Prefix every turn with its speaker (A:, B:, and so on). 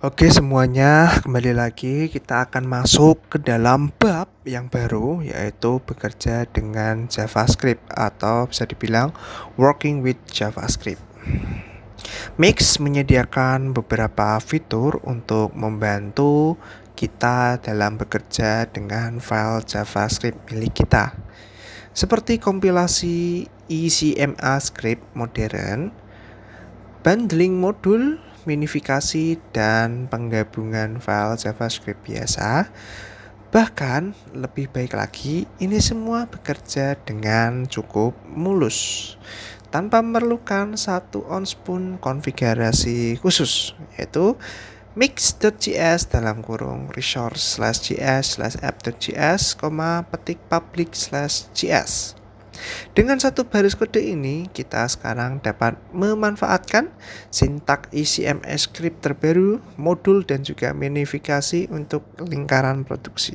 A: Oke semuanya, kembali lagi kita akan masuk ke dalam bab yang baru yaitu bekerja dengan JavaScript atau bisa dibilang working with JavaScript. Mix menyediakan beberapa fitur untuk membantu kita dalam bekerja dengan file JavaScript milik kita. Seperti kompilasi ECMA script modern, bundling modul, minifikasi, dan penggabungan file JavaScript biasa. Bahkan lebih baik lagi, ini semua bekerja dengan cukup mulus tanpa memerlukan satu ons pun konfigurasi khusus, yaitu mix.js dalam kurung resource slash js slash app.js, petik public slash js. Dengan satu baris kode ini, kita sekarang dapat memanfaatkan sintak ECMS script terbaru, modul, dan juga minifikasi untuk lingkaran produksi.